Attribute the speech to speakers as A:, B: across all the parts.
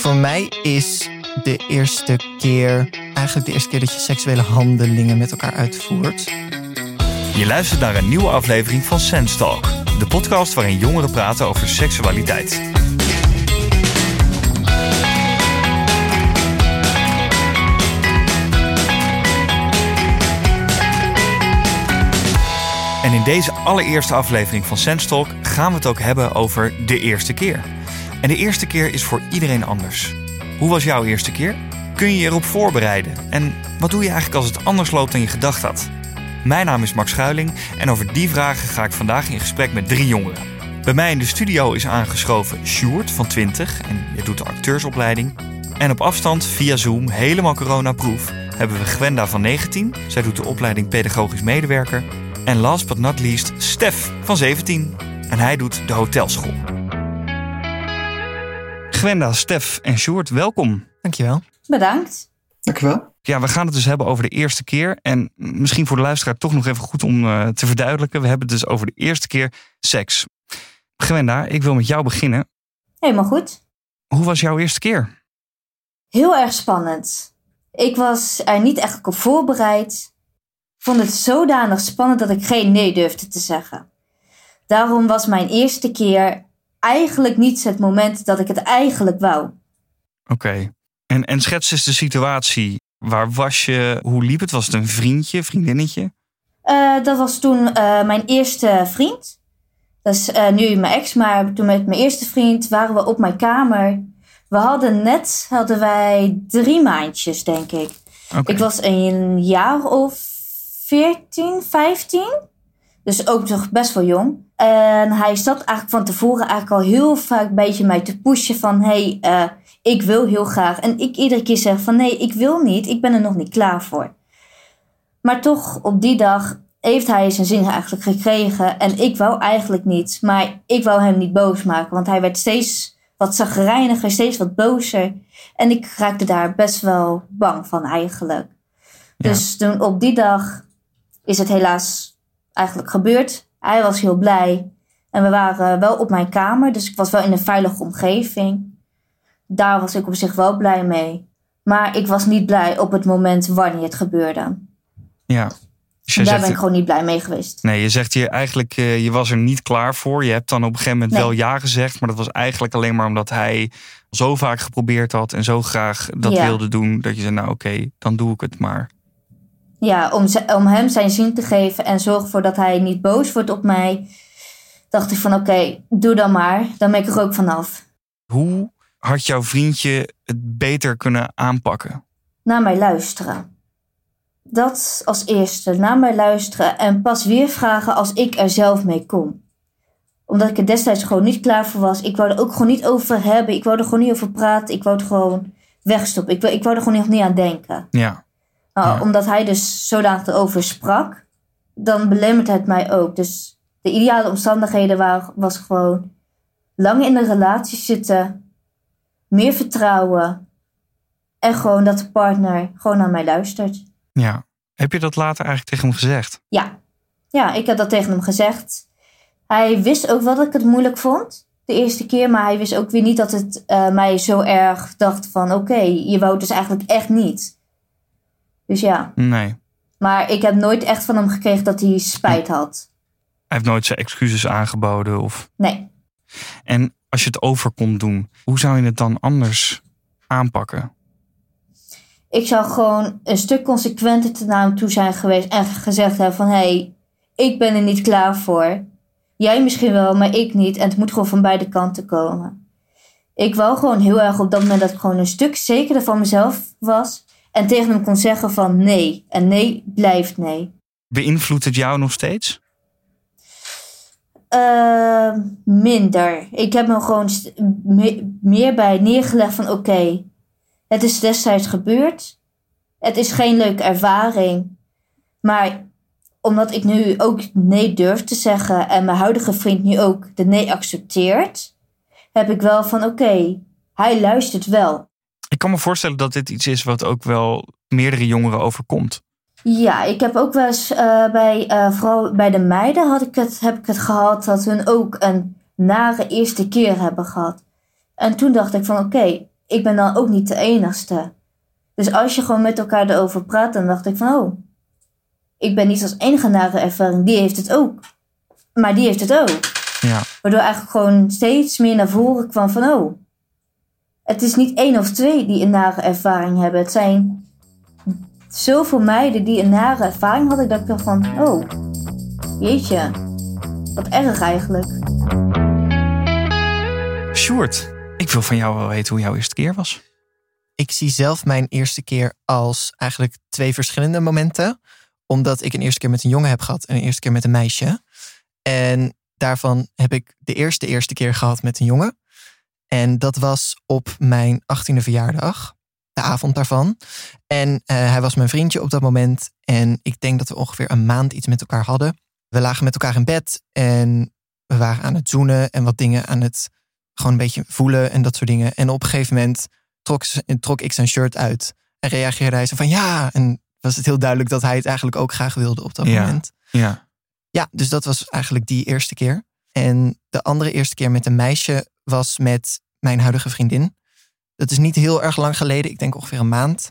A: Voor mij is de eerste keer eigenlijk de eerste keer dat je seksuele handelingen met elkaar uitvoert.
B: Je luistert naar een nieuwe aflevering van Sense Talk, de podcast waarin jongeren praten over seksualiteit. En in deze allereerste aflevering van Sense Talk gaan we het ook hebben over de eerste keer. En de eerste keer is voor iedereen anders. Hoe was jouw eerste keer? Kun je je erop voorbereiden? En wat doe je eigenlijk als het anders loopt dan je gedacht had? Mijn naam is Max Schuiling en over die vragen ga ik vandaag in gesprek met drie jongeren. Bij mij in de studio is aangeschoven Sjoerd van 20 en je doet de acteursopleiding. En op afstand via Zoom, helemaal coronaproof, hebben we Gwenda van 19. Zij doet de opleiding pedagogisch medewerker. En last but not least Stef van 17 en hij doet de hotelschool. Gwenda, Stef en Sjoerd, welkom.
A: Dankjewel.
C: Bedankt.
D: Dankjewel.
B: Ja, we gaan het dus hebben over de eerste keer. En misschien voor de luisteraar toch nog even goed om uh, te verduidelijken. We hebben het dus over de eerste keer seks. Gwenda, ik wil met jou beginnen.
C: Helemaal goed.
B: Hoe was jouw eerste keer?
C: Heel erg spannend. Ik was er niet echt op voorbereid. Ik vond het zodanig spannend dat ik geen nee durfde te zeggen. Daarom was mijn eerste keer eigenlijk niet het moment dat ik het eigenlijk wou.
B: Oké. Okay. En, en schets eens de situatie. Waar was je? Hoe liep het? Was het een vriendje, vriendinnetje?
C: Uh, dat was toen uh, mijn eerste vriend. Dat is uh, nu mijn ex, maar toen met mijn eerste vriend waren we op mijn kamer. We hadden net, hadden wij drie maandjes, denk ik. Okay. Ik was een jaar of 14, 15. Dus ook nog best wel jong. En hij zat eigenlijk van tevoren eigenlijk al heel vaak een beetje mij te pushen van... Hey, uh, ik wil heel graag. En ik iedere keer zeg van nee, ik wil niet. Ik ben er nog niet klaar voor. Maar toch, op die dag heeft hij zijn zin eigenlijk gekregen. En ik wou eigenlijk niet. Maar ik wou hem niet boos maken. Want hij werd steeds wat zagrijniger, steeds wat bozer. En ik raakte daar best wel bang van eigenlijk. Ja. Dus toen op die dag is het helaas eigenlijk gebeurd. Hij was heel blij. En we waren wel op mijn kamer. Dus ik was wel in een veilige omgeving daar was ik op zich wel blij mee. Maar ik was niet blij op het moment wanneer het gebeurde.
B: Ja.
C: Dus daar ben ik gewoon niet blij mee geweest.
B: Nee, je zegt je eigenlijk, uh, je was er niet klaar voor. Je hebt dan op een gegeven moment nee. wel ja gezegd. Maar dat was eigenlijk alleen maar omdat hij zo vaak geprobeerd had. En zo graag dat ja. wilde doen. Dat je zei, nou oké, okay, dan doe ik het maar.
C: Ja, om, om hem zijn zin te geven. En zorg ervoor dat hij niet boos wordt op mij. Dacht ik van oké, okay, doe dan maar. Dan ben ik er ook vanaf.
B: Hoe had jouw vriendje het beter kunnen aanpakken?
C: Naar mij luisteren. Dat als eerste, naar mij luisteren en pas weer vragen als ik er zelf mee kom. Omdat ik er destijds gewoon niet klaar voor was. Ik wou er ook gewoon niet over hebben. Ik wou er gewoon niet over praten. Ik wou het gewoon wegstoppen. Ik, ik wou er gewoon nog niet aan denken.
B: Ja.
C: Nou, ja. Omdat hij dus zodanig erover sprak, dan belemmert het mij ook. Dus de ideale omstandigheden waren, was gewoon lang in een relatie zitten meer vertrouwen. En gewoon dat de partner gewoon naar mij luistert.
B: Ja. Heb je dat later eigenlijk tegen hem gezegd?
C: Ja. Ja, ik heb dat tegen hem gezegd. Hij wist ook wel dat ik het moeilijk vond. De eerste keer. Maar hij wist ook weer niet dat het uh, mij zo erg dacht van... Oké, okay, je wou het dus eigenlijk echt niet. Dus ja.
B: Nee.
C: Maar ik heb nooit echt van hem gekregen dat hij spijt had.
B: Hij heeft nooit zijn excuses aangeboden? Of...
C: Nee.
B: En als je het over kon doen, hoe zou je het dan anders aanpakken?
C: Ik zou gewoon een stuk consequenter te naar hem toe zijn geweest en gezegd hebben van hé, hey, ik ben er niet klaar voor. Jij misschien wel, maar ik niet. En het moet gewoon van beide kanten komen. Ik wou gewoon heel erg op dat moment dat ik gewoon een stuk zekerder van mezelf was. En tegen hem kon zeggen van nee. En nee blijft nee.
B: Beïnvloedt het jou nog steeds?
C: Uh, minder. Ik heb me gewoon me meer bij neergelegd van oké, okay, het is destijds gebeurd. Het is geen leuke ervaring. Maar omdat ik nu ook nee durf te zeggen en mijn huidige vriend nu ook de nee accepteert, heb ik wel van oké, okay, hij luistert wel.
B: Ik kan me voorstellen dat dit iets is wat ook wel meerdere jongeren overkomt.
C: Ja, ik heb ook wel eens uh, bij, uh, vooral bij de meiden had ik het, heb ik het gehad dat hun ook een nare eerste keer hebben gehad. En toen dacht ik van oké, okay, ik ben dan ook niet de enigste. Dus als je gewoon met elkaar erover praat, dan dacht ik van, oh, ik ben niet als enige nare ervaring. Die heeft het ook. Maar die heeft het ook.
B: Ja.
C: Waardoor eigenlijk gewoon steeds meer naar voren kwam van, oh, het is niet één of twee die een nare ervaring hebben. Het zijn zoveel meiden die een nare ervaring hadden, dat ik dacht van, oh, jeetje, wat erg eigenlijk.
B: Sjoerd, ik wil van jou wel weten hoe jouw eerste keer was.
A: Ik zie zelf mijn eerste keer als eigenlijk twee verschillende momenten. Omdat ik een eerste keer met een jongen heb gehad en een eerste keer met een meisje. En daarvan heb ik de eerste eerste keer gehad met een jongen. En dat was op mijn 18e verjaardag. De avond daarvan. En eh, hij was mijn vriendje op dat moment. En ik denk dat we ongeveer een maand iets met elkaar hadden. We lagen met elkaar in bed en we waren aan het zoenen en wat dingen aan het gewoon een beetje voelen en dat soort dingen. En op een gegeven moment trok, trok ik zijn shirt uit en reageerde hij zo van ja. En was het heel duidelijk dat hij het eigenlijk ook graag wilde op dat
B: Ja.
A: moment.
B: Ja.
A: Ja, dus dat was eigenlijk die eerste keer. En de andere eerste keer met een meisje was met mijn huidige vriendin. Dat is niet heel erg lang geleden, ik denk ongeveer een maand.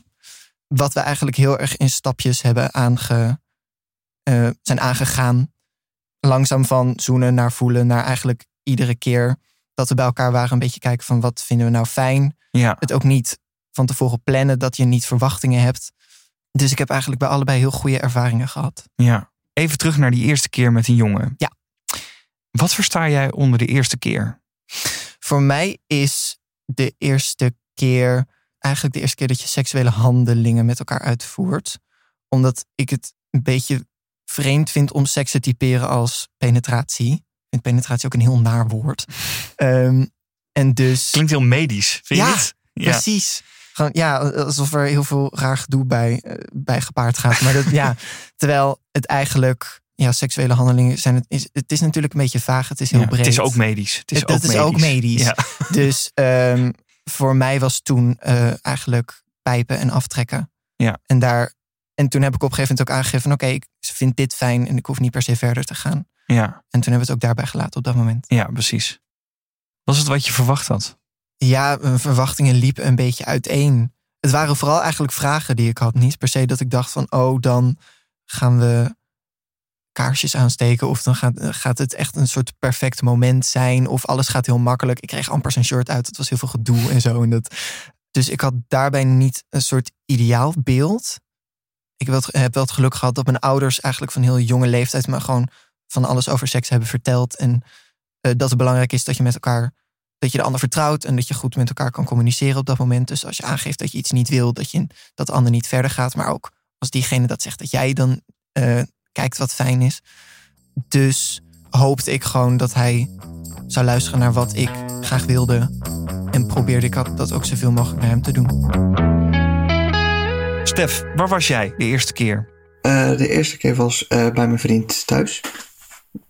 A: Wat we eigenlijk heel erg in stapjes hebben aange, eh, zijn aangegaan. Langzaam van zoenen naar voelen, naar eigenlijk iedere keer dat we bij elkaar waren een beetje kijken van wat vinden we nou fijn.
B: Ja.
A: Het ook niet van tevoren plannen, dat je niet verwachtingen hebt. Dus ik heb eigenlijk bij allebei heel goede ervaringen gehad.
B: ja. Even terug naar die eerste keer met een jongen.
A: Ja.
B: Wat versta jij onder de eerste keer?
A: Voor mij is de eerste keer eigenlijk de eerste keer dat je seksuele handelingen met elkaar uitvoert. Omdat ik het een beetje vreemd vind om seks te typeren als penetratie. Ik vind penetratie ook een heel naar woord. Ehm, en dus.
B: Klinkt heel medisch, vind je
A: Ja,
B: niet?
A: Precies. Gewoon, ja, alsof er heel veel raar gedoe bij, eh, bij gepaard gaat. Maar dat, ja, terwijl het eigenlijk, ja, seksuele handelingen zijn het is, het is natuurlijk een beetje vaag. Het is heel
B: Ja,
A: breed.
B: Het is ook medisch. Het is
A: Het-
B: ook
A: dat is
B: medisch.
A: ook medisch.
B: Ja.
A: Dus ehm, voor mij was toen eh, eigenlijk pijpen en aftrekken.
B: Ja.
A: En, daar, en toen heb ik op een gegeven moment ook aangegeven van oké, ik vind dit fijn en ik hoef niet per se verder te gaan.
B: ja,
A: En toen hebben we het ook daarbij gelaten op dat moment.
B: ja, precies. Was het wat je verwacht had?
A: Ja, mijn verwachtingen liepen een beetje uiteen. Het waren vooral eigenlijk vragen die ik had. Niet per se dat ik dacht van, oh, dan gaan we kaarsjes aansteken. Of dan gaat, gaat het echt een soort perfect moment zijn. Of alles gaat heel makkelijk. Ik kreeg amper zijn shirt uit. Het was heel veel gedoe en zo. En dat, dus ik had daarbij niet een soort ideaal beeld. Ik heb wel het- geluk gehad dat mijn ouders eigenlijk van heel jonge leeftijd me gewoon van alles over seks hebben verteld. En eh, dat het belangrijk is dat je met elkaar dat je de ander vertrouwt en dat je goed met elkaar kan communiceren op dat moment. Dus als je aangeeft dat je iets niet wil, dat, je, dat de ander niet verder gaat. Maar ook als diegene dat zegt, dat jij dan eh, kijkt wat fijn is. Dus hoopte ik gewoon dat hij zou luisteren naar wat ik graag wilde. En probeerde ik dat ook zoveel mogelijk naar hem te doen.
B: Stef, waar was jij de eerste keer?
D: Eh, de eerste keer was eh, bij mijn vriend thuis.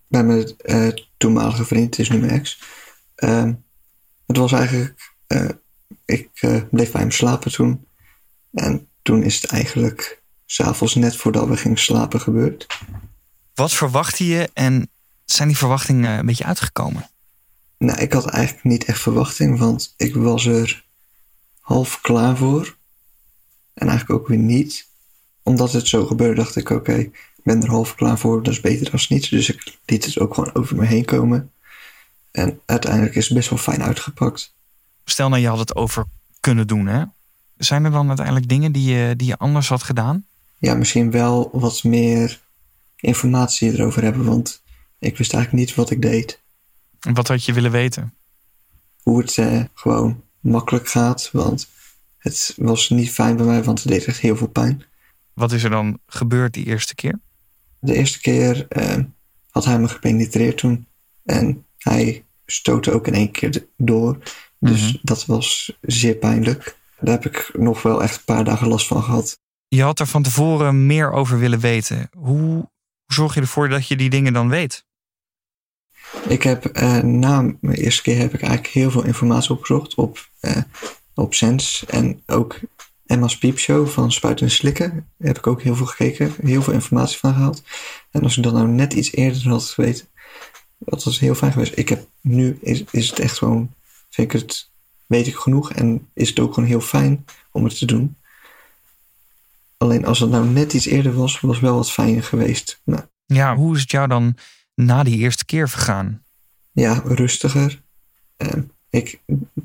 D: Bij mijn eh, toenmalige vriend, het is nu mijn ex. Ehm, het was eigenlijk. eh, ik eh, bleef bij hem slapen toen. En toen is het eigenlijk s'avonds net voordat we gingen slapen gebeurd.
B: Wat verwachtte je en zijn die verwachtingen een beetje uitgekomen?
D: Nou, ik had eigenlijk niet echt verwachting, want ik was er half klaar voor. En eigenlijk ook weer niet. Omdat het zo gebeurde, dacht ik: oké, ik ben er half klaar voor, dat is beter dan niets. Dus ik liet het ook gewoon over me heen komen. En uiteindelijk is het best wel fijn uitgepakt.
B: Stel nou, je had het over kunnen doen, hè? Zijn er dan uiteindelijk dingen die je, die je anders had gedaan?
D: Ja, misschien wel wat meer informatie erover hebben, want ik wist eigenlijk niet wat ik deed.
B: En Wat had je willen weten?
D: Hoe het eh, gewoon makkelijk gaat, want het was niet fijn bij mij, want het deed echt heel veel pijn.
B: Wat is er dan gebeurd die eerste keer?
D: De eerste keer eh, had hij me gepenetreerd toen. En hij stootte ook in één keer door. Dus
B: Mhm.
D: dat was zeer pijnlijk. Daar heb ik nog wel echt een paar dagen last van gehad.
B: Je had er van tevoren meer over willen weten. Hoe, zorg je ervoor dat je die dingen dan weet?
D: Ik heb eh, na mijn eerste keer heb ik eigenlijk heel veel informatie opgezocht op, eh op Sens. En ook Emma's Piepshow van Spuiten en Slikken. Daar heb ik ook heel veel gekeken. Heel veel informatie van gehaald. En als ik dat nou net iets eerder had geweten, dat was heel fijn geweest. Ik heb nu is, is het echt gewoon, vind ik het weet ik genoeg en is het ook gewoon heel fijn om het te doen. Alleen als het nou net iets eerder was, was wel wat fijner geweest. Nou,
B: Ja, hoe is het jou dan na die eerste keer vergaan?
D: ja, rustiger. Ehm, ik,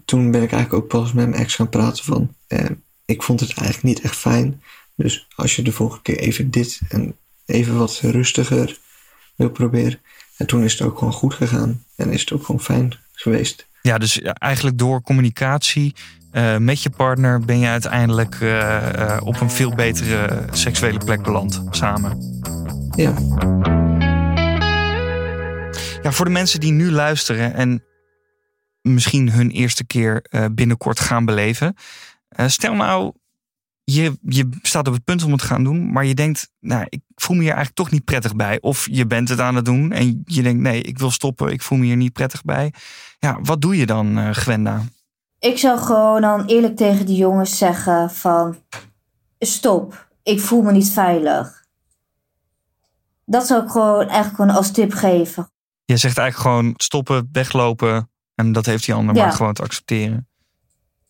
D: toen ben ik eigenlijk ook pas met mijn ex gaan praten van... ehm, ik vond het eigenlijk niet echt fijn. Dus als je de volgende keer even dit en even wat rustiger wil proberen. En toen is het ook gewoon goed gegaan. En is het ook gewoon fijn geweest.
B: Ja, dus eigenlijk door communicatie eh, met je partner ben je uiteindelijk eh, eh, op een veel betere seksuele plek beland samen.
D: Ja,
B: Ja, voor de mensen die nu luisteren en misschien hun eerste keer binnenkort gaan beleven. stel nou, je, je staat op het punt om het te gaan doen, maar je denkt, nou, ik voel me hier eigenlijk toch niet prettig bij. Of je bent het aan het doen en je denkt, nee, ik wil stoppen, ik voel me hier niet prettig bij. Ja, wat doe je dan, eh Gwenda?
C: Ik zou gewoon dan eerlijk tegen die jongens zeggen van... Stop, ik voel me niet veilig. Dat zou ik gewoon echt gewoon als tip geven.
B: Je zegt eigenlijk gewoon stoppen, weglopen en dat heeft die ander
C: Ja.
B: maar gewoon te accepteren.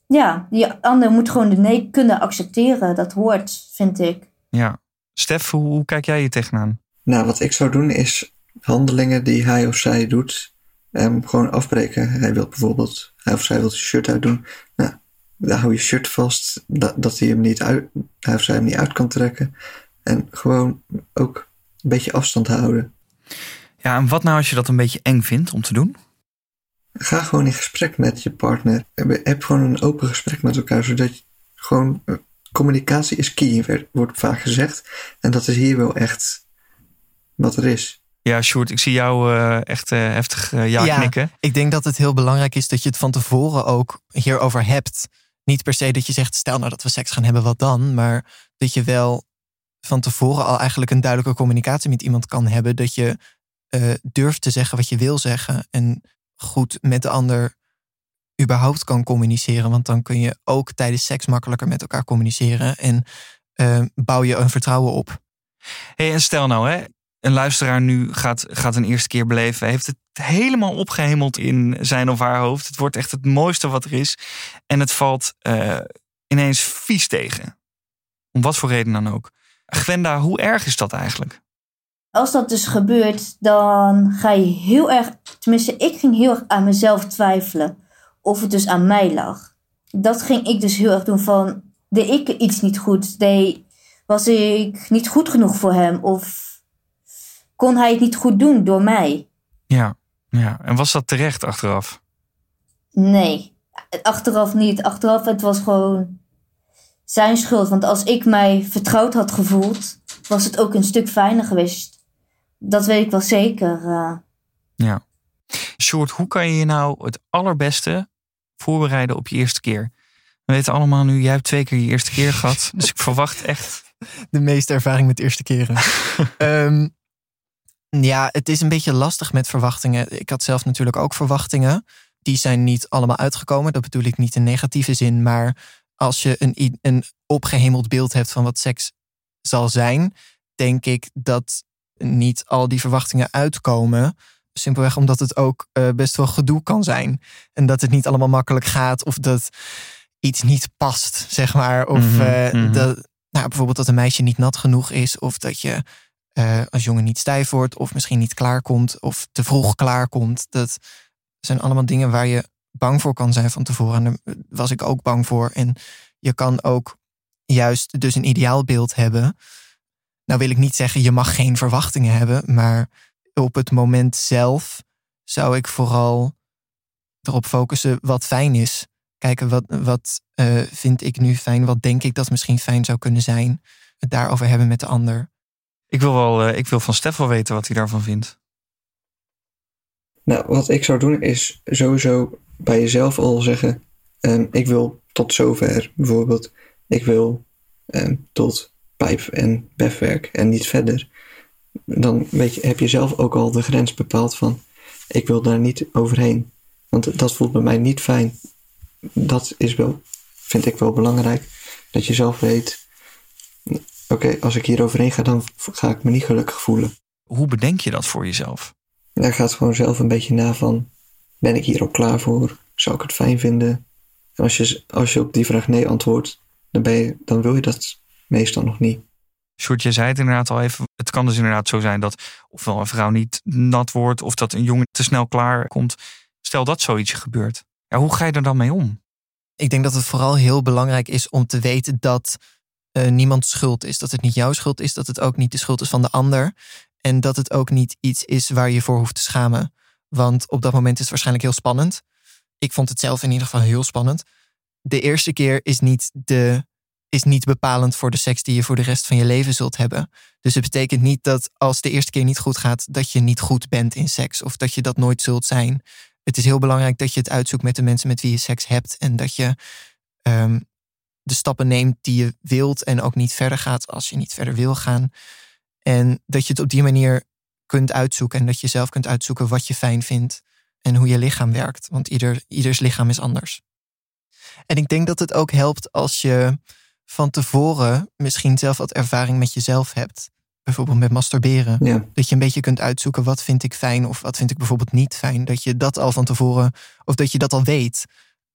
C: Ja, die ander moet gewoon de nee kunnen accepteren. Dat hoort, vind ik.
B: Ja. Stef, hoe, hoe kijk jij hier tegenaan?
D: nou wat ik zou doen is handelingen die hij of zij doet, ehm, gewoon afbreken. Hij wil bijvoorbeeld, hij of zij wil zijn shirt uitdoen. Nou, dan hou je shirt vast, dat, dat hij, hem niet uit, hij of zij hem niet uit kan trekken. En gewoon ook een beetje afstand houden.
B: Ja, en wat nou als je dat een beetje eng vindt om te doen?
D: Ga gewoon in gesprek met je partner. Heb, heb gewoon een open gesprek met elkaar, zodat je gewoon. eh, Communicatie is key, wordt vaak gezegd. En dat is hier wel echt wat er is.
B: Ja, Sjoerd, ik zie jou eh, echt eh, heftig ja,
A: Ja.
B: knikken.
A: Ik denk dat het heel belangrijk is dat je het van tevoren ook hierover hebt. Niet per se dat je zegt, stel nou dat we seks gaan hebben, wat dan? Maar dat je wel van tevoren al eigenlijk een duidelijke communicatie met iemand kan hebben. Dat je eh, durft te zeggen wat je wil zeggen. En goed met de ander überhaupt kan communiceren. Want dan kun je ook tijdens seks makkelijker met elkaar communiceren. En eh, bouw je een vertrouwen op.
B: Hey, en stel nou, hè, een luisteraar nu gaat, gaat een eerste keer beleven, heeft het helemaal opgehemeld in zijn of haar hoofd. Het wordt echt het mooiste wat er is. En het valt eh, ineens vies tegen. Om wat voor reden dan ook. Gwenda, hoe erg is dat eigenlijk?
C: Als dat dus gebeurt, dan ga je heel erg... Tenminste, ik ging heel erg aan mezelf twijfelen. Of het dus aan mij lag. Dat ging ik dus heel erg doen van... Deed ik iets niet goed? Deed, was ik niet goed genoeg voor hem? Of kon hij het niet goed doen door mij?
B: Ja, ja. En was dat terecht achteraf?
C: Nee, achteraf niet. Achteraf, het was gewoon zijn schuld. Want als ik mij vertrouwd had gevoeld, was het ook een stuk fijner geweest. Dat weet ik wel zeker. eh.
B: Ja. Sjoerd, hoe kan je je nou het allerbeste voorbereiden op je eerste keer? We weten allemaal nu, jij hebt twee keer je eerste keer gehad. Dus ik verwacht echt
A: de meeste ervaring met eerste keren. Ehm, ja, het is een beetje lastig met verwachtingen. Ik had zelf natuurlijk ook verwachtingen. Die zijn niet allemaal uitgekomen. Dat bedoel ik niet in negatieve zin. Maar als je een, een opgehemeld beeld hebt van wat seks zal zijn, denk ik dat niet al die verwachtingen uitkomen. Simpelweg omdat het ook eh, best wel gedoe kan zijn. En dat het niet allemaal makkelijk gaat. Of dat iets niet past, zeg maar. Of
B: Mhm,
A: eh,
B: mhm.
A: dat, nou, bijvoorbeeld dat een meisje niet nat genoeg is. Of dat je eh, als jongen niet stijf wordt. Of misschien niet klaarkomt. Of te vroeg klaarkomt. Dat zijn allemaal dingen waar je bang voor kan zijn van tevoren. En daar was ik ook bang voor. En je kan ook juist dus een ideaalbeeld hebben. Nou wil ik niet zeggen, je mag geen verwachtingen hebben. Maar op het moment zelf zou ik vooral erop focussen wat fijn is. Kijken wat, wat eh, vind ik nu fijn. Wat denk ik dat misschien fijn zou kunnen zijn. Het daarover hebben met de ander.
B: Ik wil, wel, eh, ik wil van Stef wel weten wat hij daarvan vindt.
D: Nou, wat ik zou doen is sowieso bij jezelf al zeggen: ehm, ik wil tot zover bijvoorbeeld. Ik wil ehm, tot pijp en befwerk en niet verder. Dan weet je, heb je zelf ook al de grens bepaald van: ik wil daar niet overheen. Want dat voelt bij mij niet fijn. Dat is wel, vind ik wel belangrijk. Dat je zelf weet: oké, als ik hier overheen ga, dan ga ik me niet gelukkig voelen.
B: Hoe bedenk je dat voor jezelf?
D: Daar gaat gewoon zelf een beetje na van, ben ik hier al klaar voor? Zou ik het fijn vinden? En als je, als je op die vraag nee antwoordt, dan, ben je, dan wil je dat meestal nog niet.
B: Sjoerd, je zei het inderdaad al even. Het kan dus inderdaad zo zijn dat ofwel een vrouw niet nat wordt of dat een jongen te snel klaar komt. Stel dat zoiets gebeurt. Ja, hoe ga je er dan mee om?
A: Ik denk dat het vooral heel belangrijk is om te weten dat uh, niemand schuld is. Dat het niet jouw schuld is, dat het ook niet de schuld is van de ander. En dat het ook niet iets is waar je voor hoeft te schamen. Want op dat moment is het waarschijnlijk heel spannend. Ik vond het zelf in ieder geval heel spannend. De eerste keer is niet, de, is niet bepalend voor de seks die je voor de rest van je leven zult hebben. Dus het betekent niet dat als de eerste keer niet goed gaat, dat je niet goed bent in seks of dat je dat nooit zult zijn. Het is heel belangrijk dat je het uitzoekt met de mensen met wie je seks hebt en dat je um, de stappen neemt die je wilt en ook niet verder gaat als je niet verder wil gaan. En dat je het op die manier kunt uitzoeken en dat je zelf kunt uitzoeken wat je fijn vindt en hoe je lichaam werkt. Want ieder, ieders lichaam is anders. En ik denk dat het ook helpt als je van tevoren misschien zelf wat ervaring met jezelf hebt. Bijvoorbeeld met masturberen.
D: Ja.
A: Dat je een beetje kunt uitzoeken wat vind ik fijn of wat vind ik bijvoorbeeld niet fijn. Dat je dat al van tevoren, of dat je dat al weet.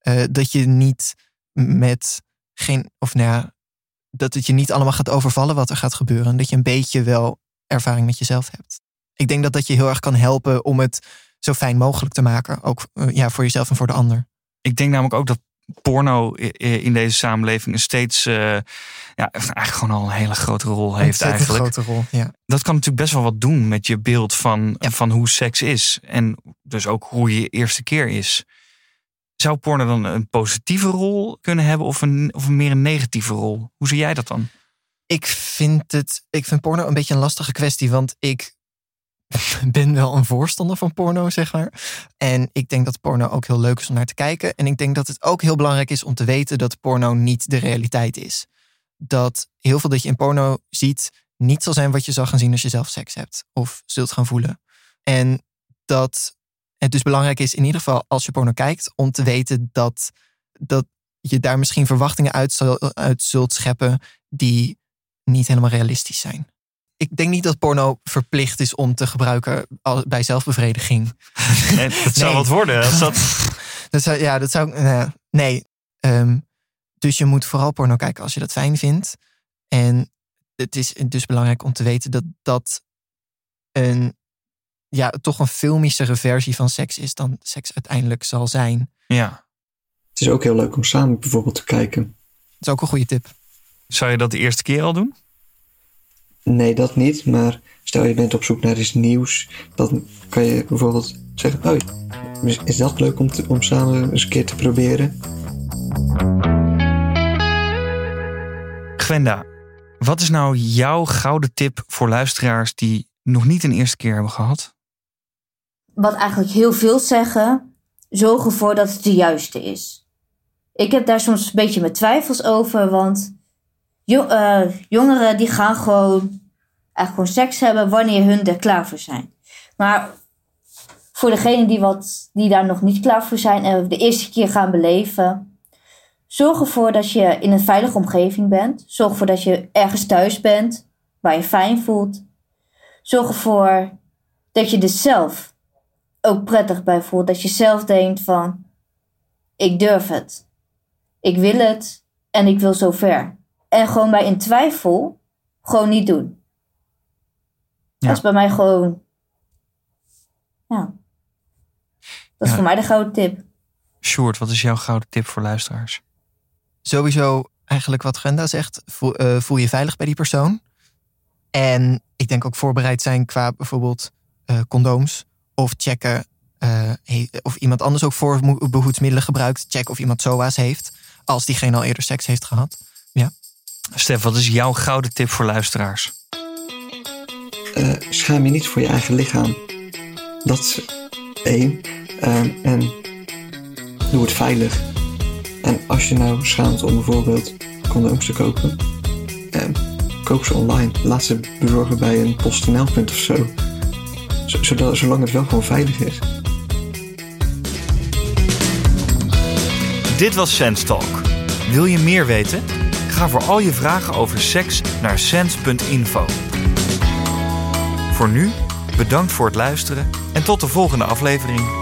A: Uh, dat je niet met geen, of nou ja, dat het je niet allemaal gaat overvallen wat er gaat gebeuren. Dat je een beetje wel ervaring met jezelf hebt. Ik denk dat dat je heel erg kan helpen om het zo fijn mogelijk te maken. Ook uh, ja, voor jezelf en voor de ander.
B: Ik denk namelijk ook dat porno in deze samenleving een steeds, uh, ja, eigenlijk gewoon al een hele grote rol heeft.
A: Een
B: eigenlijk.
A: grote rol, ja.
B: Dat kan natuurlijk best wel wat doen met je beeld van,
A: Ja.
B: van hoe seks is. En dus ook hoe je eerste keer is. Zou porno dan een positieve rol kunnen hebben of een, of een meer een negatieve rol? Hoe zie jij dat dan?
A: Ik vind, het, ik vind porno een beetje een lastige kwestie, want ik ben wel een voorstander van porno, zeg maar. En ik denk dat porno ook heel leuk is om naar te kijken. En ik denk dat het ook heel belangrijk is om te weten dat porno niet de realiteit is. Dat heel veel dat je in porno ziet niet zal zijn wat je zal gaan zien als je zelf seks hebt of zult gaan voelen. En dat het dus belangrijk is, in ieder geval als je porno kijkt, om te weten dat, dat je daar misschien verwachtingen uit, zal, uit zult scheppen die niet helemaal realistisch zijn. Ik denk niet dat porno verplicht is om te gebruiken bij zelfbevrediging.
B: Dat zou
A: Nee.
B: wat worden. Als dat...
A: Dat zou, ja, dat zou. eh, nee. Ehm, dus je moet vooral porno kijken als je dat fijn vindt. En het is dus belangrijk om te weten dat dat een. Ja, toch een filmischere versie van seks is dan seks uiteindelijk zal zijn.
B: Ja.
D: Het is ook heel leuk om samen bijvoorbeeld te kijken.
A: Dat is ook een goede tip.
B: Zou je dat de eerste keer al doen?
D: Nee, dat niet. Maar stel je bent op zoek naar iets nieuws. Dan kan je bijvoorbeeld zeggen: Oh, is- dat leuk om, te- om samen eens een keer te proberen?
B: Gwenda, wat is nou jouw gouden tip voor luisteraars die nog niet een eerste keer hebben gehad?
C: wat eigenlijk heel veel zeggen, zorg ervoor dat het de juiste is. Ik heb daar soms een beetje mijn twijfels over, want eh, jongeren die gaan gewoon, eigenlijk gewoon seks hebben wanneer hun er klaar voor zijn. Maar voor degenen die, wat, die daar nog niet klaar voor zijn en de eerste keer gaan beleven, zorg ervoor dat je in een veilige omgeving bent. Zorg ervoor dat je ergens thuis bent, waar je fijn voelt. Zorg ervoor dat je er zelf ook prettig bij voelt. Dat je zelf denkt van, ik durf het. Ik wil het en ik wil zo ver. En gewoon bij een twijfel gewoon niet doen.
B: Ja.
C: Dat is bij mij gewoon, ja. Dat is
B: Ja.
C: voor mij de gouden tip.
B: Sjoerd, wat is jouw gouden tip voor luisteraars?
A: Sowieso eigenlijk wat Grenda zegt. Voel, eh, voel je veilig bij die persoon. En ik denk ook voorbereid zijn qua bijvoorbeeld eh, condooms. Of checken eh, of iemand anders ook voorbehoedsmiddelen gebruikt. Check of iemand SOA's heeft. Als diegene al eerder seks heeft gehad.
B: Stef, wat is jouw gouden tip voor luisteraars?
D: Eh, schaam je niet voor je eigen lichaam. Dat is één. Ehm, en doe het veilig. En als je nou schaamt om bijvoorbeeld condooms te kopen, ehm, koop ze online. Laat ze bezorgen bij een PostNL-punt of zo. Z- zodat, zolang het wel gewoon veilig is.
B: Dit was Sense Talk. Wil je meer weten? Ga voor al je vragen over seks naar sens.info. Voor nu, bedankt voor het luisteren en tot de volgende aflevering.